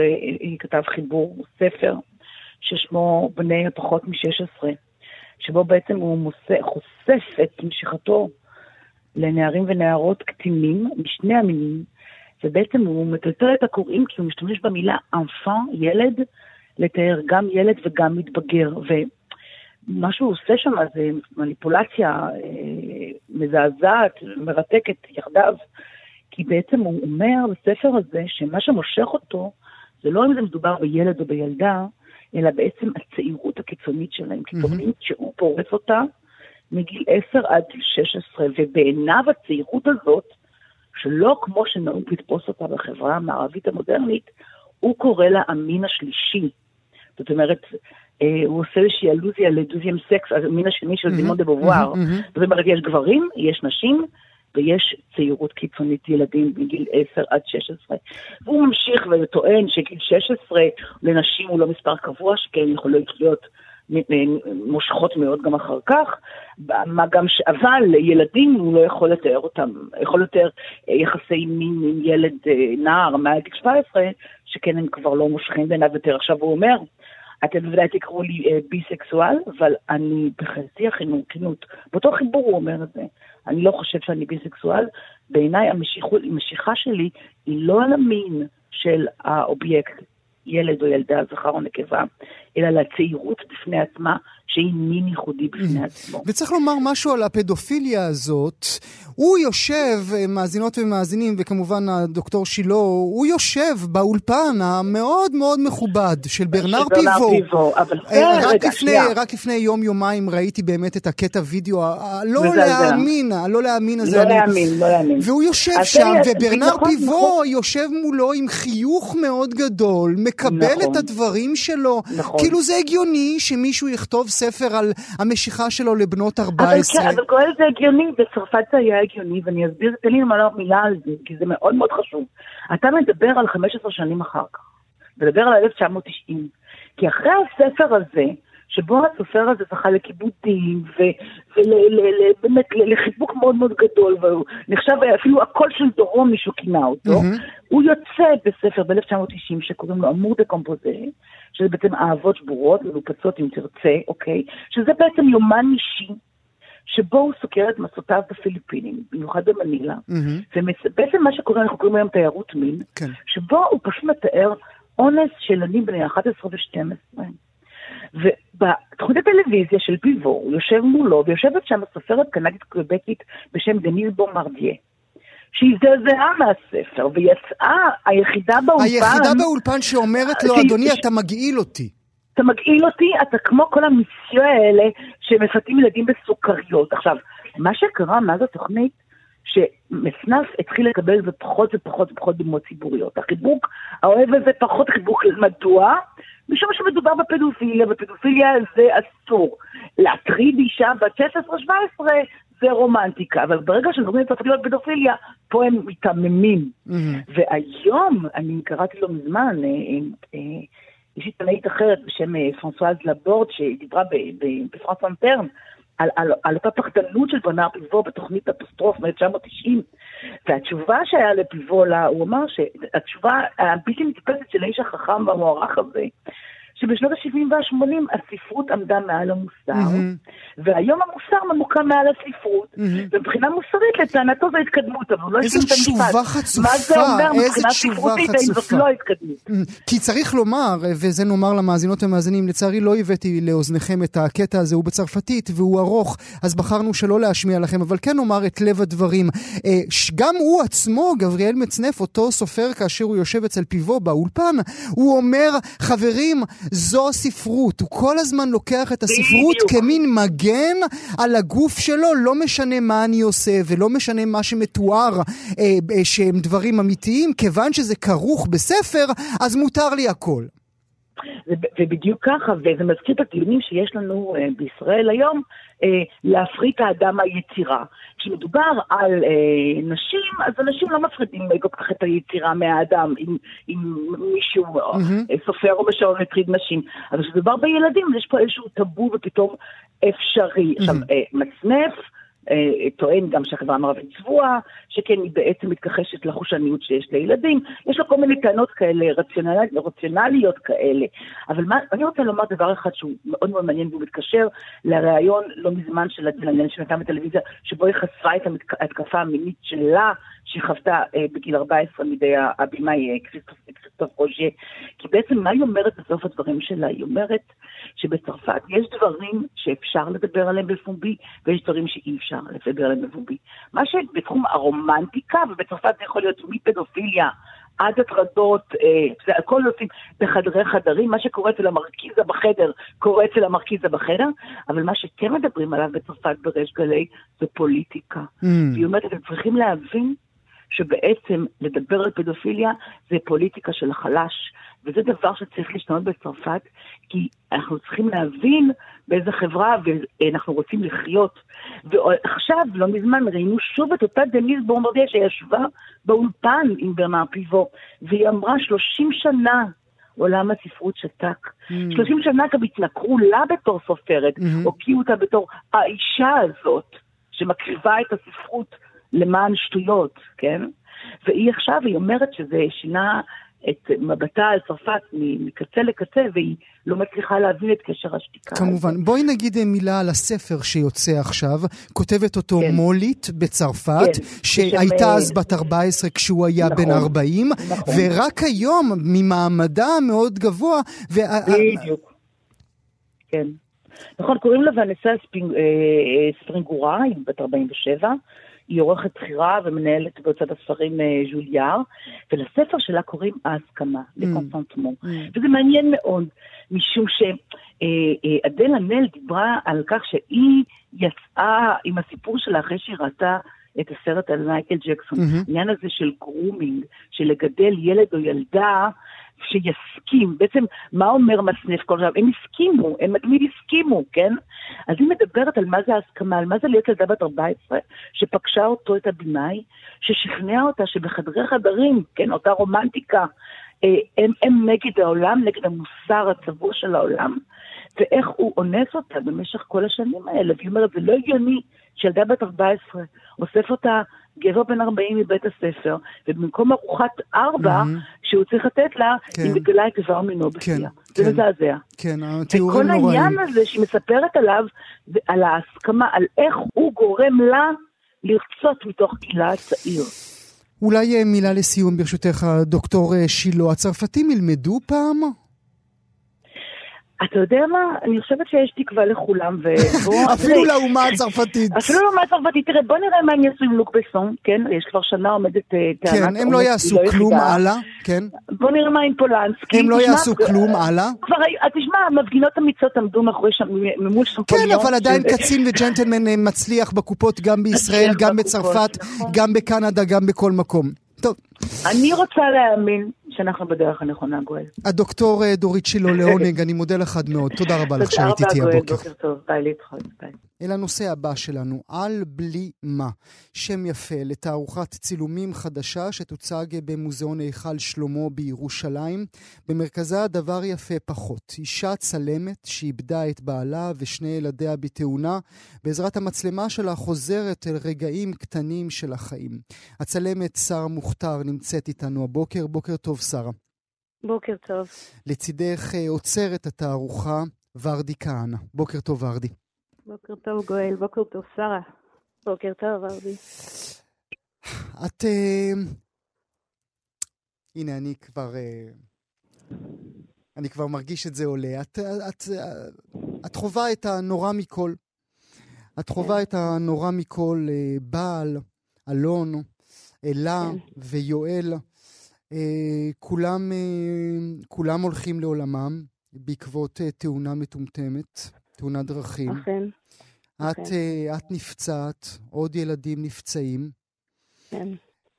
S3: כתב חיבור, ספר, ששמו בני הפחות מ-16. שבו בעצם הוא מוסה, חושף את משיכתו לנערים ונערות קטינים משני המינים, ובעצם הוא מטלטל את הקוראים כי הוא משתמש במילה enfant, ילד, לתאר גם ילד וגם מתבגר. ומה שהוא עושה שם זה מניפולציה אה, מזעזעת, מרתקת יחדיו, כי בעצם הוא אומר בספר הזה שמה שמושך אותו זה לא אם זה מדובר בילד או בילדה, אלא בעצם הצעירות הקיצונית שלהם, קיצונית. שהוא פורץ אותה מגיל 10 עד גיל 16, ובעיניו הצעירות הזאת, שלא כמו שנהוג לתפוס אותה בחברה המערבית המודרנית, הוא קורא לה המין השלישי. זאת אומרת, אה, הוא עושה איזושהי אלוזיה לדוזיאם סקס, המין השני של זימון דה בובואר. זאת אומרת, יש גברים, יש נשים, ויש צעירות קיצונית ילדים מגיל 10 עד 16. והוא ממשיך וטוען שגיל 16 לנשים הוא לא מספר קבוע, שכן יכולות להיות מושכות מאוד גם אחר כך, מה גם ש... אבל ילדים הוא לא יכול לתאר אותם, יכול לתאר אה, יחסי מין עם ילד אה, נער מעל גיל 17, שכן הם כבר לא מושכים בעיניו יותר. עכשיו הוא אומר, אתם בוודאי תקראו לי אה, ביסקסואל, אבל אני בחצי הכנות, באותו חיבור הוא אומר את זה. אני לא חושב שאני ביסקסואל, בעיניי המשיכה שלי היא לא על המין של האובייקט, ילד או ילדה, זכר או נקבה, אלא לצעירות בפני עצמה, שהיא מין ייחודי בפני mm. עצמו.
S1: וצריך לומר משהו על הפדופיליה הזאת. הוא יושב, אה, מאזינות ומאזינים, וכמובן הדוקטור שילה, הוא יושב באולפן המאוד מאוד מכובד של ברנר פיבו.
S3: פיבו. אבל
S1: אה, רק, רגע, לפני, רק לפני יום-יומיים ראיתי באמת את הקטע וידאו הלא להאמין, הלא להאמין הזה.
S3: לא להאמין, לא להאמין.
S1: והוא יושב שם, וברנר נכון, פיבו נכון. יושב מולו עם חיוך מאוד גדול, מקבל נכון. את הדברים שלו. נכון. כאילו זה הגיוני שמישהו יכתוב ספר על המשיכה שלו לבנות 14.
S3: אבל כן, אבל כל זה הגיוני, בצרפת זה היה הגיוני, ואני אסביר, תן לי לומר מילה על זה, כי זה מאוד מאוד חשוב. אתה מדבר על 15 שנים אחר כך, מדבר על 1990, כי אחרי הספר הזה, שבו הסופר הזה זכה לכיבודים, ובאמת לחיבוק מאוד מאוד גדול, והוא נחשב אפילו הקול של דורו מישהו כינה אותו. הוא יוצא בספר ב-1990 שקוראים לו אמור דה קומפוזה, שזה בעצם אהבות שבורות, מלופצות אם תרצה, אוקיי? שזה בעצם יומן אישי. שבו הוא סוקר את מסעותיו בפיליפינים, במיוחד במנילה, mm-hmm. ובעצם מה שקורה, אנחנו קוראים היום תיירות מין, כן. שבו הוא פשוט מתאר אונס של ילדים בני 11 ו-12. ובתוכנית הטלוויזיה של פיבו, הוא יושב מולו, ויושבת שם סופרת קנדית קוויבקית בשם דניס בומרדיה. שהזדעזעה מהספר, ויצאה היחידה באולפן...
S1: היחידה באולפן שאומרת לו, אדוני, אתה מגעיל אותי.
S3: אתה מגעיל אותי, אתה כמו כל המיסיו האלה שמפתים ילדים בסוכריות. עכשיו, מה שקרה מאז התוכנית, שמסנף התחיל לקבל ופחות ופחות ופחות דמות ציבוריות. החיבוק האוהב הזה פחות חיבוק, מדוע? משום שמדובר בפדופיליה, ופדופיליה זה אסור. להטריד אישה בת 16-17 זה רומנטיקה, אבל ברגע על להיות פדופיליה, פה הם מיתממים. Mm-hmm. והיום, אני קראתי לא מזמן, אה, אה, אה, יש עיתונאית אחרת בשם פרנסואז לבורד, שדיברה בפרנס אנטרן, על, על, על אותה פחדנות של בנר פיבו בתוכנית אפוסטרוף מ-1990, והתשובה שהיה לפיבו לה, הוא אמר שהתשובה הבלתי נתפסת של האיש החכם והמוערך הזה, שבשנות ה-70 וה-80 הספרות עמדה מעל המוסר, mm-hmm. והיום המוסר ממוקם מעל הספרות. ומבחינה מוסרית לטענתו זו התקדמות, אבל הוא לא
S1: השלים את המשפט. איזה תשובה חצופה,
S3: מה זה אומר מבחינה ספרותית, האם זאת לא התקדמות.
S1: כי צריך לומר, וזה נאמר למאזינות ומאזינים, לצערי לא הבאתי לאוזניכם את הקטע הזה, הוא בצרפתית והוא ארוך, אז בחרנו שלא להשמיע לכם, אבל כן נאמר את לב הדברים. אה, גם הוא עצמו, גבריאל מצנף, אותו סופר כאשר הוא יושב אצל פיבו באולפן, הוא אומר, חברים, זו הספרות. הוא כל הזמן לוקח את הספרות. כמין מגן על הגוף שלו, לא משנה מה אני עושה ולא משנה מה שמתואר אה, אה, שהם דברים אמיתיים, כיוון שזה כרוך בספר, אז מותר לי הכל.
S3: ובדיוק ככה, וזה מזכיר את הדיונים שיש לנו אה, בישראל היום, להפריט האדם מהיצירה. כשמדובר על אה, נשים, אז אנשים לא מפרידים כל כך את היצירה מהאדם, אם, אם מישהו mm-hmm. סופר או משעון הטריד נשים. אבל כשמדובר בילדים, יש פה איזשהו טאבו ופתאום אפשרי. Mm-hmm. עכשיו, מצנף, אה, טוען גם שהחברה המערבית צבועה, שכן היא בעצם מתכחשת לחושניות שיש לילדים. יש לו כל מיני טענות כאלה, רציונל, רציונליות כאלה. אבל מה, אני רוצה לומר דבר אחד שהוא מאוד מאוד מעניין והוא מתקשר לראיון לא מזמן של הדלנן שנתן בטלוויזיה, שבו היא חשפה את ההתקפה המינית שלה, שהיא חוותה אה, בגיל 14 מידי הבמאי אה, כריסטוף רוז'ה. כי בעצם מה היא אומרת בסוף הדברים שלה? היא אומרת שבצרפת יש דברים שאפשר לדבר עליהם בפומבי ויש דברים שאי אפשר. אפשר לפגר למבובי. מה שבתחום הרומנטיקה, ובצרפת זה יכול להיות מפדופיליה עד הטרדות, אה, הכל עושים בחדרי חדרים, מה שקורה אצל המרכיזה בחדר, קורה אצל המרכיזה בחדר, אבל מה שכן מדברים עליו בצרפת בריש גלי זה פוליטיקה. Mm. והיא אומרת, אתם צריכים להבין שבעצם לדבר על פדופיליה זה פוליטיקה של החלש, וזה דבר שצריך להשתנות בצרפת, כי אנחנו צריכים להבין באיזה חברה ואנחנו רוצים לחיות. ועכשיו, לא מזמן, ראינו שוב את אותה דניס בורמרדיה שישבה באולפן עם ברנר פיבו, והיא אמרה 30 שנה עולם הספרות שתק. Mm. 30 שנה גם התנכרו לה בתור סופרת, mm-hmm. הוקיעו אותה בתור האישה הזאת, שמקריבה את הספרות למען שטויות, כן? והיא עכשיו, היא אומרת שזה שינה את מבטה על צרפת מקצה לקצה, והיא לא מצליחה להבין את קשר השתיקה.
S1: כמובן. בואי נגיד מילה על הספר שיוצא עכשיו. כותבת אותו כן. מולית בצרפת, כן. שהייתה בשם... אז בת 14 כשהוא היה נכון, בן 40, נכון. ורק היום, ממעמדה המאוד גבוה... ו...
S3: בדיוק. כן. נכון, קוראים לה ואנסה ספינג, אה, אה, ספרינגורה, היא בת 47. היא עורכת בכירה ומנהלת בהוצאת הספרים אה, ז'וליאר, ולספר שלה קוראים ההסכמה, mm. Le Consentement. Mm. וזה מעניין מאוד, משום שאדל אה, אנל דיברה על כך שהיא יצאה עם הסיפור שלה אחרי שהיא ראתה את הסרט על מייקל ג'קסון. Mm-hmm. העניין הזה של grooming, של לגדל ילד או ילדה שיסכים. בעצם, מה אומר מצנף כל הזמן? הם הסכימו, הם תמיד הסכימו, כן? אז היא מדברת על מה זה ההסכמה, על מה זה להיות ילדה בת 14, שפגשה אותו, את הבמאי, ששכנע אותה שבחדרי חדרים, כן, אותה רומנטיקה, אה, הם, הם נגד העולם, נגד המוסר הצבוע של העולם, ואיך הוא אונס אותה במשך כל השנים האלה. והיא אומרת, זה לא הגיוני שילדה בת 14 אוסף אותה גבר בן 40 מבית הספר, ובמקום ארוחת ארבע mm-hmm. שהוא צריך לתת לה, כן. היא מגלה את איבר מינו בפיה. כן, זה כן, מזעזע.
S1: כן, התיאורים
S3: נוראים. וכל העניין הזה שהיא מספרת עליו, על ההסכמה, על איך הוא גורם לה לרצות מתוך גילה הצעיר.
S1: אולי אה, מילה לסיום ברשותך, דוקטור אה, שילה. הצרפתים ילמדו פעם
S3: אתה יודע מה? אני חושבת שיש תקווה לכולם, ובוא...
S1: אפילו לאומה הצרפתית.
S3: אפילו לאומה הצרפתית. תראה, בוא נראה מה הם יעשו עם לוק בסון, כן? יש כבר שנה עומדת אה, טענת...
S1: כן, הם לא יעשו כלום הלאה, כן.
S3: בוא נראה מה עם פולנסקי.
S1: הם לא יעשו כלום הלאה.
S3: כבר, אה, תשמע, המפגינות אמיצות עמדו מאחורי שם, ממול שם
S1: כן, אבל עדיין קצין וג'נטלמן אה, מצליח בקופות גם בישראל, גם בצרפת, נכון. גם בקנדה, גם בכל מקום. טוב.
S3: אני רוצה להאמין שאנחנו בדרך הנכונה, גואל.
S1: הדוקטור אה, דורית שילה לעונג, אני מודה לך מאוד. תודה רבה לך שהיית איתי הבוקר. תודה רבה, גואל,
S3: בוקר טוב. ביי להתחול, ביי.
S1: אל הנושא הבא שלנו, על בלי מה. שם יפה לתערוכת צילומים חדשה שתוצג במוזיאון היכל שלמה בירושלים. במרכזה הדבר יפה פחות. אישה צלמת שאיבדה את בעלה ושני ילדיה בתאונה, בעזרת המצלמה שלה חוזרת אל רגעים קטנים של החיים. הצלמת שרה מוכתר נמצאת איתנו הבוקר. בוקר טוב, שרה.
S4: בוקר טוב.
S1: לצידך אה, עוצרת התערוכה ורדי כהנא. בוקר טוב, ורדי.
S4: בוקר טוב, גואל. בוקר טוב, שרה. בוקר טוב, ורדי.
S1: את... Uh, הנה, אני כבר... Uh, אני כבר מרגיש את זה עולה. את, את, את, את חווה את הנורא מכל. את חווה את הנורא מכל, בעל, אלון, אלה כן. ויואל. Uh, כולם, uh, כולם הולכים לעולמם בעקבות uh, תאונה מטומטמת. תאונת דרכים.
S4: אכן.
S1: את, אכן. את נפצעת, עוד ילדים נפצעים.
S4: כן.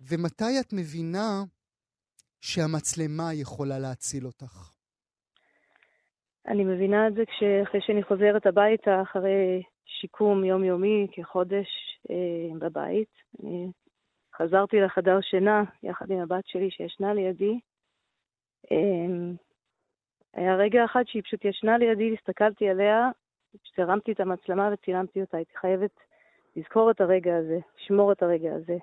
S1: ומתי את מבינה שהמצלמה יכולה להציל אותך?
S4: אני מבינה את זה כשאחרי שאני חוזרת הביתה, אחרי שיקום יומיומי כחודש אה, בבית. אני חזרתי לחדר שינה יחד עם הבת שלי שישנה לידי. אה, היה רגע אחד שהיא פשוט ישנה לידי, הסתכלתי עליה, כשהרמתי את המצלמה וצילמתי אותה, הייתי חייבת לזכור את הרגע הזה, לשמור את הרגע הזה.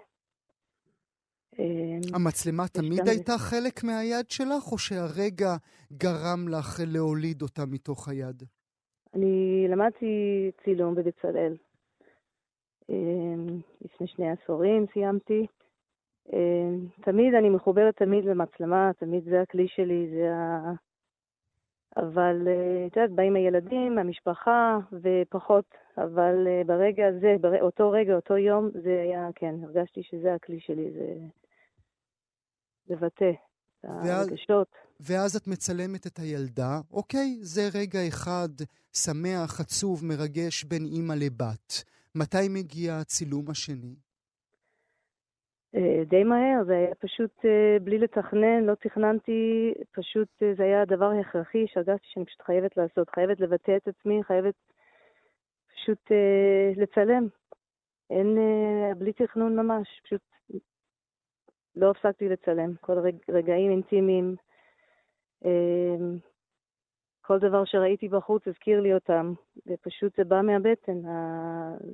S1: אמ, המצלמה תמיד הייתה חלק מהיד שלך, או שהרגע גרם לך להוליד אותה מתוך היד?
S4: אני למדתי צילום בבצלאל. אמ, לפני שני עשורים סיימתי. אמ, תמיד אני מחוברת תמיד למצלמה, תמיד זה הכלי שלי, זה אבל אה, את יודעת, באים הילדים, המשפחה, ופחות אבל uh, ברגע הזה, בר... אותו רגע, אותו יום, זה היה, כן, הרגשתי שזה הכלי שלי, זה לבטא את הרגשות.
S1: ואז את מצלמת את הילדה, אוקיי, זה רגע אחד שמח, עצוב, מרגש בין אימא לבת. מתי מגיע הצילום השני?
S4: Uh, די מהר, זה היה פשוט uh, בלי לתכנן, לא תכננתי, פשוט uh, זה היה הדבר הכרחי שהרגשתי שאני פשוט חייבת לעשות, חייבת לבטא את עצמי, חייבת פשוט לצלם. אין, בלי תכנון ממש, פשוט לא הפסקתי לצלם. כל רג, רגעים אינטימיים, כל דבר שראיתי בחוץ הזכיר לי אותם, ופשוט זה בא מהבטן.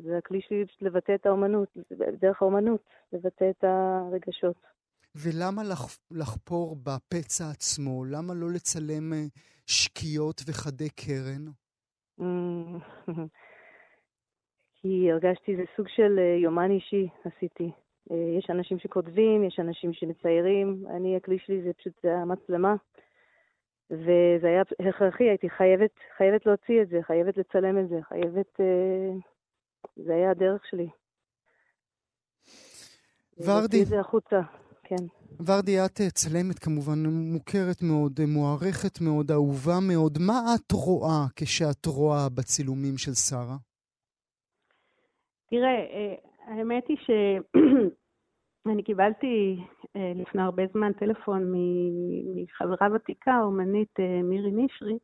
S4: זה הכלי שלי לבטא את האומנות, דרך האומנות, לבטא את הרגשות.
S1: ולמה לח, לחפור בפצע עצמו? למה לא לצלם שקיעות וחדי קרן?
S4: כי הרגשתי זה סוג של אה, יומן אישי עשיתי. אה, יש אנשים שכותבים, יש אנשים שמציירים, אני, הכלי שלי זה פשוט, זה המצלמה. וזה היה הכרחי, הייתי חייבת, חייבת להוציא את זה, חייבת לצלם את זה, חייבת... אה, זה היה הדרך שלי.
S1: ורדי.
S4: זה החוצה, כן.
S1: ורדי, את צלמת כמובן מוכרת מאוד, מוערכת מאוד, אהובה מאוד. מה את רואה כשאת רואה בצילומים של שרה?
S5: תראה, אה, האמת היא שאני קיבלתי אה, לפני הרבה זמן טלפון מחברה ותיקה, אומנית אה, מירי נשרי,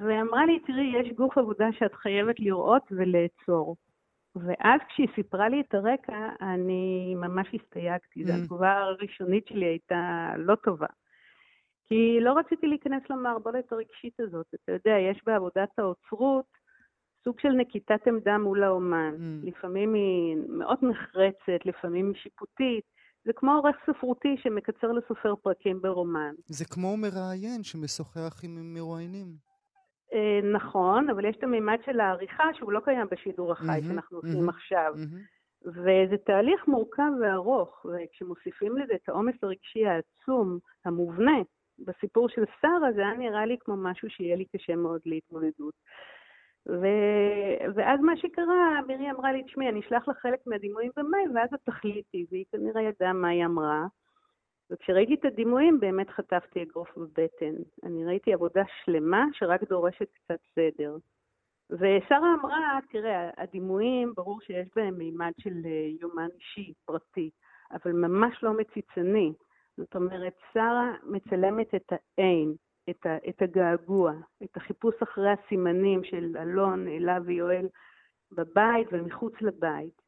S5: ואמרה לי, תראי, יש גוף עבודה שאת חייבת לראות ולעצור. ואז כשהיא סיפרה לי את הרקע, אני ממש הסתייגתי. Mm. התגובה הראשונית שלי הייתה לא טובה. כי לא רציתי להיכנס למערבולת הרגשית הזאת. אתה יודע, יש בעבודת האוצרות סוג של נקיטת עמדה מול האומן. Mm. לפעמים היא מאוד נחרצת, לפעמים היא שיפוטית. זה כמו עורך ספרותי שמקצר לסופר פרקים ברומן.
S1: זה כמו מראיין שמשוחח עם מרואיינים.
S5: אה, נכון, אבל יש את המימד של העריכה שהוא לא קיים בשידור החי mm-hmm, שאנחנו עושים mm-hmm, עכשיו. Mm-hmm. וזה תהליך מורכב וארוך, וכשמוסיפים לזה את העומס הרגשי העצום, המובנה, בסיפור של שרה, זה היה נראה לי כמו משהו שיהיה לי קשה מאוד להתמודדות. ו... ואז מה שקרה, מירי אמרה לי, תשמעי, אני אשלח לך חלק מהדימויים במייל, ואז את תחליטי, והיא כנראה ידעה מה היא אמרה. וכשראיתי את הדימויים, באמת חטפתי אגרוף בבטן. אני ראיתי עבודה שלמה שרק דורשת קצת סדר. ושרה אמרה, תראה, הדימויים, ברור שיש בהם מימד של אה, יומן אישי, פרטי, אבל ממש לא מציצני. זאת אומרת, שרה מצלמת את האין, את, ה, את הגעגוע, את החיפוש אחרי הסימנים של אלון, אלה ויואל בבית ומחוץ לבית.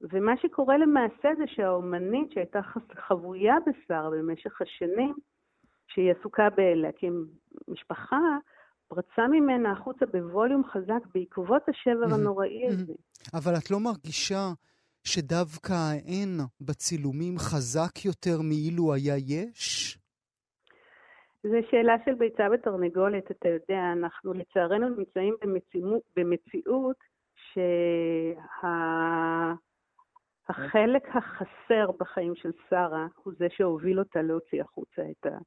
S5: ומה שקורה למעשה זה שהאומנית שהייתה חבויה בשר במשך השנים, שהיא עסוקה בלהקים משפחה, פרצה ממנה החוצה בווליום חזק בעקבות השבר הנוראי הזה.
S1: אבל את לא מרגישה שדווקא האין בצילומים חזק יותר מאילו היה יש?
S5: זו שאלה של ביצה ותרנגולת, אתה יודע, אנחנו לצערנו נמצאים במציאות, שהחלק שה... החסר בחיים של שרה הוא זה שהוביל אותה להוציא החוצה את, ה,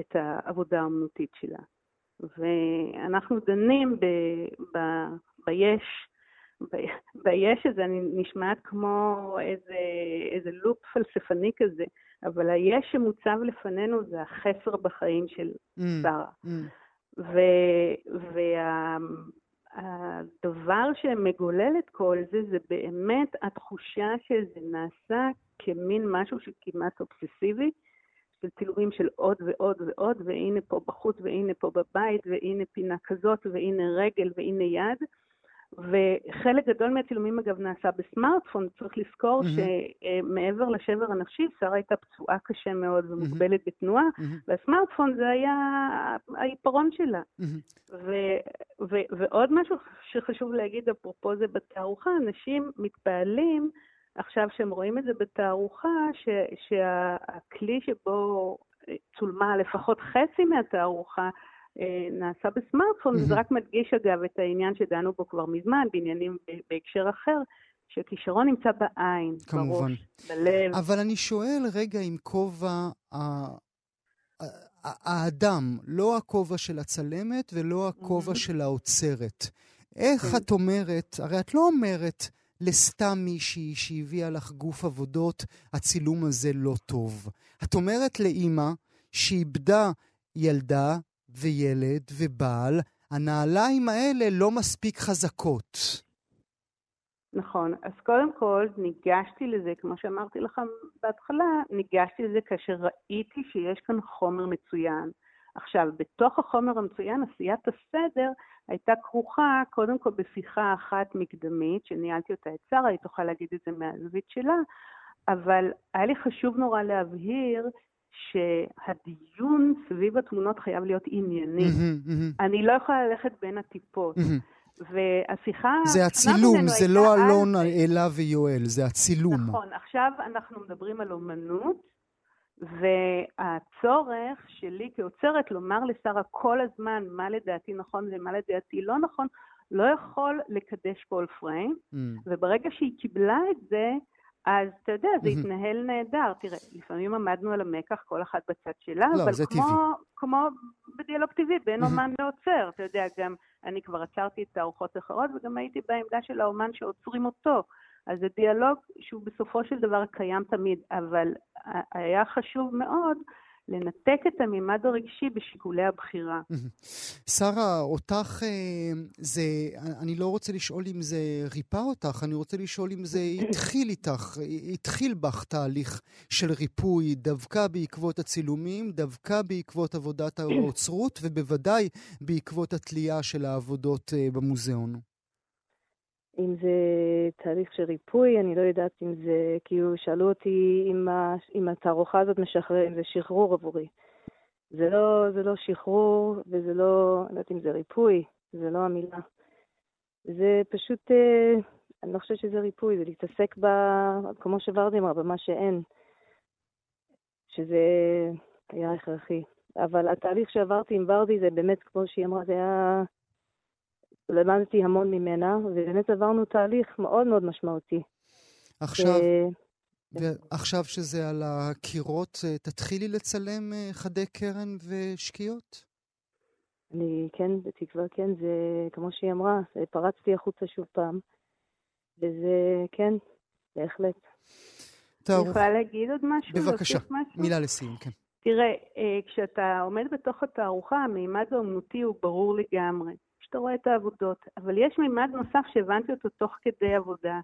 S5: את העבודה האמנותית שלה. ואנחנו דנים ב, ב, ביש, ביש הזה, אני נשמעת כמו איזה, איזה לופ פלספני כזה, אבל היש שמוצב לפנינו זה החסר בחיים של mm, שרה. Mm. והדבר שמגולל את כל זה, זה באמת התחושה שזה נעשה כמין משהו שכמעט אובססיבי, של צילומים של עוד ועוד ועוד, והנה פה בחוץ, והנה פה בבית, והנה פינה כזאת, והנה רגל, והנה יד. וחלק גדול מהצילומים אגב נעשה בסמארטפון, צריך לזכור mm-hmm. שמעבר לשבר הנפשי, שרה הייתה פצועה קשה מאוד ומוגבלת mm-hmm. בתנועה, mm-hmm. והסמארטפון זה היה העיפרון שלה. Mm-hmm. ו- ו- ועוד משהו שחשוב להגיד, אפרופו זה בתערוכה, אנשים מתפעלים עכשיו שהם רואים את זה בתערוכה, ש- שהכלי שבו צולמה לפחות חצי מהתערוכה, נעשה בסמארטפון, וזה רק מדגיש אגב את העניין שדנו בו כבר מזמן, בעניינים בהקשר אחר, שכישרון נמצא בעין, כמובן. בראש, בלב.
S1: אבל אני שואל רגע עם כובע האדם, לא הכובע של הצלמת ולא הכובע של האוצרת. איך כן. את אומרת, הרי את לא אומרת לסתם מישהי שהביאה לך גוף עבודות, הצילום הזה לא טוב. את אומרת לאימא שאיבדה ילדה וילד ובעל, הנעליים האלה לא מספיק חזקות.
S5: נכון. אז קודם כל, ניגשתי לזה, כמו שאמרתי לך בהתחלה, ניגשתי לזה כאשר ראיתי שיש כאן חומר מצוין. עכשיו, בתוך החומר המצוין, עשיית הסדר הייתה כרוכה קודם כל בשיחה אחת מקדמית, שניהלתי אותה את שרה, היא תוכל להגיד את זה מהזווית שלה, אבל היה לי חשוב נורא להבהיר שהדיון סביב התמונות חייב להיות ענייני. Mm-hmm, mm-hmm. אני לא יכולה ללכת בין הטיפות. Mm-hmm. והשיחה...
S1: זה הצילום, זה לא אלון, אלה ויואל, זה הצילום.
S5: נכון, עכשיו אנחנו מדברים על אומנות, והצורך שלי כאוצרת לומר לשרה כל הזמן מה לדעתי נכון ומה לדעתי לא נכון, לא יכול לקדש כל פריים, mm. וברגע שהיא קיבלה את זה, אז אתה יודע, זה התנהל נהדר. תראה, לפעמים עמדנו על המקח, כל אחת בצד שלה,
S1: לא,
S5: אבל
S1: זה
S5: כמו,
S1: טבעי.
S5: כמו בדיאלוג טבעי, בין אומן לעוצר, אתה יודע, גם אני כבר עצרתי את הארוחות האחרות, וגם הייתי בעמדה של האומן שעוצרים אותו. אז זה דיאלוג שהוא בסופו של דבר קיים תמיד, אבל היה חשוב מאוד לנתק את המימד הרגשי בשיקולי הבחירה.
S1: שרה, אותך אה, זה, אני לא רוצה לשאול אם זה ריפא אותך, אני רוצה לשאול אם זה התחיל איתך, התחיל בך תהליך של ריפוי דווקא בעקבות הצילומים, דווקא בעקבות עבודת האוצרות, ובוודאי בעקבות התלייה של העבודות אה, במוזיאון.
S4: אם זה תהליך של ריפוי, אני לא יודעת אם זה, כאילו שאלו אותי אם, ה, אם התערוכה הזאת משחרר, אם זה שחרור עבורי. זה לא, זה לא שחרור וזה לא, אני לא יודעת אם זה ריפוי, זה לא המילה. זה פשוט, אה, אני לא חושבת שזה ריפוי, זה להתעסק ב... כמו שוורדי אמר, במה שאין. שזה היה הכרחי. אבל התהליך שעברתי עם ורדי זה באמת, כמו שהיא אמרה, זה היה למדתי המון ממנה, ובאמת עברנו תהליך מאוד מאוד משמעותי.
S1: עכשיו, ו... ועכשיו שזה על הקירות, אה, תתחילי לצלם אה, חדי קרן ושקיעות?
S4: אני כן, בתקווה כן, זה כמו שהיא אמרה, פרצתי החוצה שוב פעם, וזה כן, בהחלט.
S5: אני יכולה להגיד עוד משהו?
S1: בבקשה, משהו? מילה לסיום, כן.
S5: תראה, אה, כשאתה עומד בתוך התערוכה, המימד האומנותי הוא ברור לגמרי. שאתה רואה את העבודות, אבל יש מימד נוסף שהבנתי אותו תוך כדי עבודה.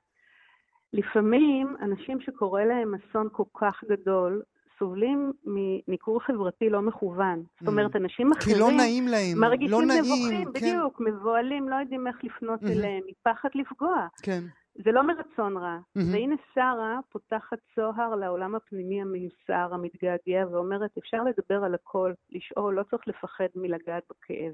S5: לפעמים אנשים שקורה להם אסון כל כך גדול, סובלים מניכור חברתי לא מכוון. זאת mm. אומרת, אנשים אחרים...
S1: כי לא נעים להם,
S5: מרגישים
S1: לא נעים,
S5: מבוכים, כן. בדיוק, מבוהלים, לא יודעים איך לפנות mm-hmm. אליהם, מפחד לפגוע.
S1: כן.
S5: זה לא מרצון רע. Mm-hmm. והנה שרה פותחת צוהר לעולם הפנימי המיוסר, המתגעגע, ואומרת, אפשר לדבר על הכל, לשאול, לא צריך לפחד מלגעת בכאב.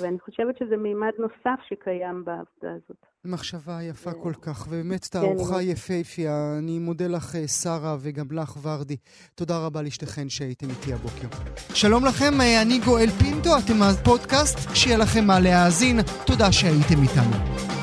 S5: ואני חושבת שזה מימד נוסף שקיים בעבודה הזאת.
S1: מחשבה יפה כל כך, ובאמת כן, תערוכה יפהפייה. אני מודה לך, אה, שרה, וגם לך, ורדי. תודה רבה לשתיכן שהייתם איתי הבוקר. שלום לכם, אה, אני גואל פינטו, אתם הפודקאסט, שיהיה לכם מה להאזין. תודה שהייתם איתנו.